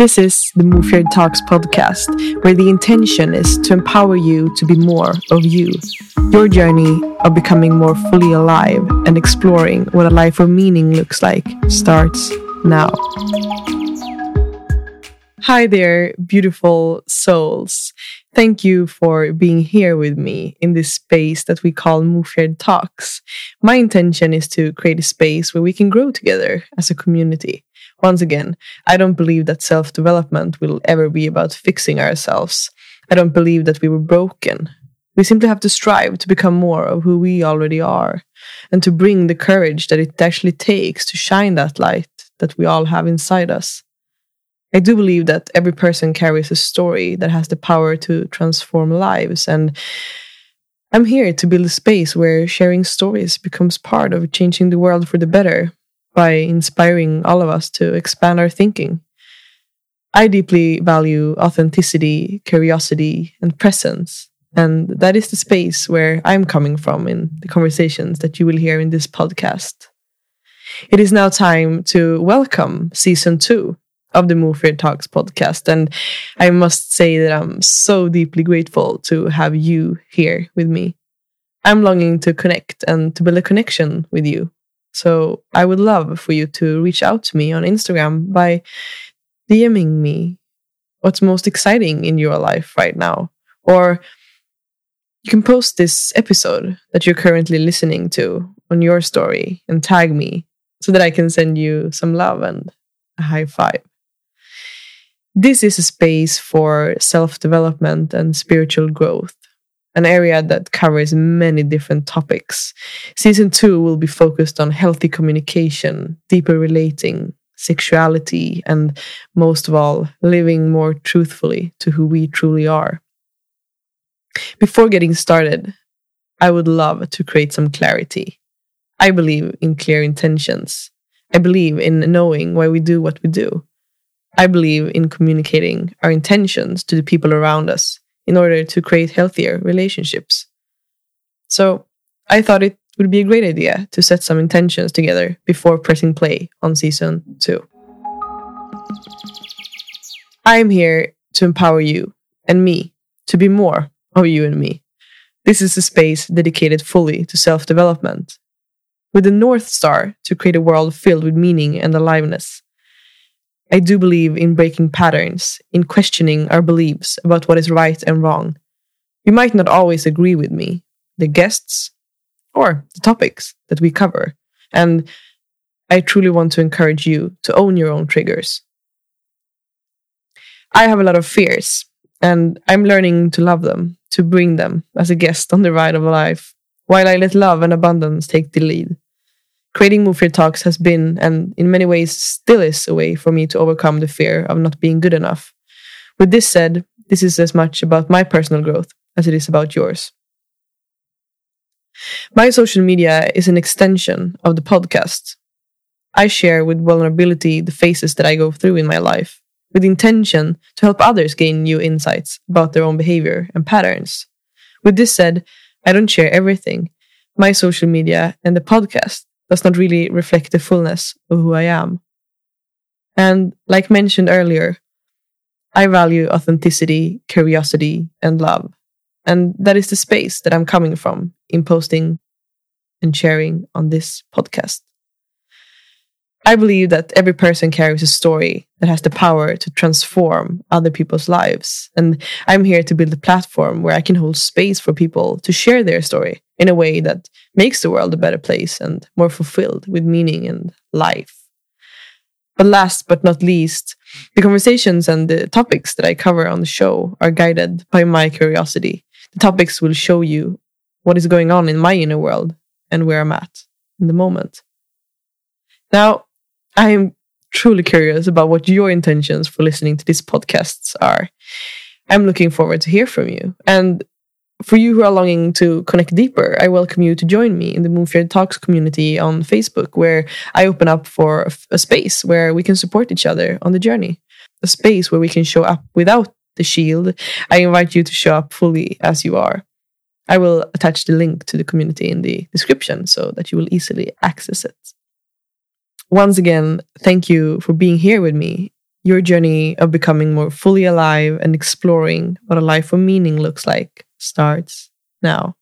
This is the Move Your Talks podcast, where the intention is to empower you to be more of you. Your journey of becoming more fully alive and exploring what a life of meaning looks like starts now. Hi there, beautiful souls. Thank you for being here with me in this space that we call Mufjard Talks. My intention is to create a space where we can grow together as a community. Once again, I don't believe that self development will ever be about fixing ourselves. I don't believe that we were broken. We simply have to strive to become more of who we already are and to bring the courage that it actually takes to shine that light that we all have inside us. I do believe that every person carries a story that has the power to transform lives. And I'm here to build a space where sharing stories becomes part of changing the world for the better by inspiring all of us to expand our thinking. I deeply value authenticity, curiosity, and presence. And that is the space where I'm coming from in the conversations that you will hear in this podcast. It is now time to welcome season two of the Move Your Talks podcast. And I must say that I'm so deeply grateful to have you here with me. I'm longing to connect and to build a connection with you. So I would love for you to reach out to me on Instagram by DMing me what's most exciting in your life right now. Or you can post this episode that you're currently listening to on your story and tag me so that I can send you some love and a high five. This is a space for self development and spiritual growth, an area that covers many different topics. Season two will be focused on healthy communication, deeper relating, sexuality, and most of all, living more truthfully to who we truly are. Before getting started, I would love to create some clarity. I believe in clear intentions. I believe in knowing why we do what we do. I believe in communicating our intentions to the people around us in order to create healthier relationships. So I thought it would be a great idea to set some intentions together before pressing play on season two. I am here to empower you and me to be more of you and me. This is a space dedicated fully to self development, with the North Star to create a world filled with meaning and aliveness. I do believe in breaking patterns, in questioning our beliefs about what is right and wrong. You might not always agree with me, the guests, or the topics that we cover, and I truly want to encourage you to own your own triggers. I have a lot of fears, and I'm learning to love them, to bring them as a guest on the ride of life, while I let love and abundance take the lead creating Move Your Talks has been, and in many ways still is, a way for me to overcome the fear of not being good enough. With this said, this is as much about my personal growth as it is about yours. My social media is an extension of the podcast. I share with vulnerability the phases that I go through in my life, with intention to help others gain new insights about their own behavior and patterns. With this said, I don't share everything. My social media and the podcast does not really reflect the fullness of who I am. And like mentioned earlier, I value authenticity, curiosity, and love. And that is the space that I'm coming from in posting and sharing on this podcast. I believe that every person carries a story that has the power to transform other people's lives. And I'm here to build a platform where I can hold space for people to share their story in a way that makes the world a better place and more fulfilled with meaning and life. But last but not least, the conversations and the topics that I cover on the show are guided by my curiosity. The topics will show you what is going on in my inner world and where I'm at in the moment. Now, I am truly curious about what your intentions for listening to these podcasts are. I'm looking forward to hear from you. And for you who are longing to connect deeper, I welcome you to join me in the Your Talks community on Facebook, where I open up for a space where we can support each other on the journey, a space where we can show up without the shield. I invite you to show up fully as you are. I will attach the link to the community in the description so that you will easily access it once again, thank you for being here with me Your journey of becoming more fully alive and exploring what a life of meaning looks like starts now.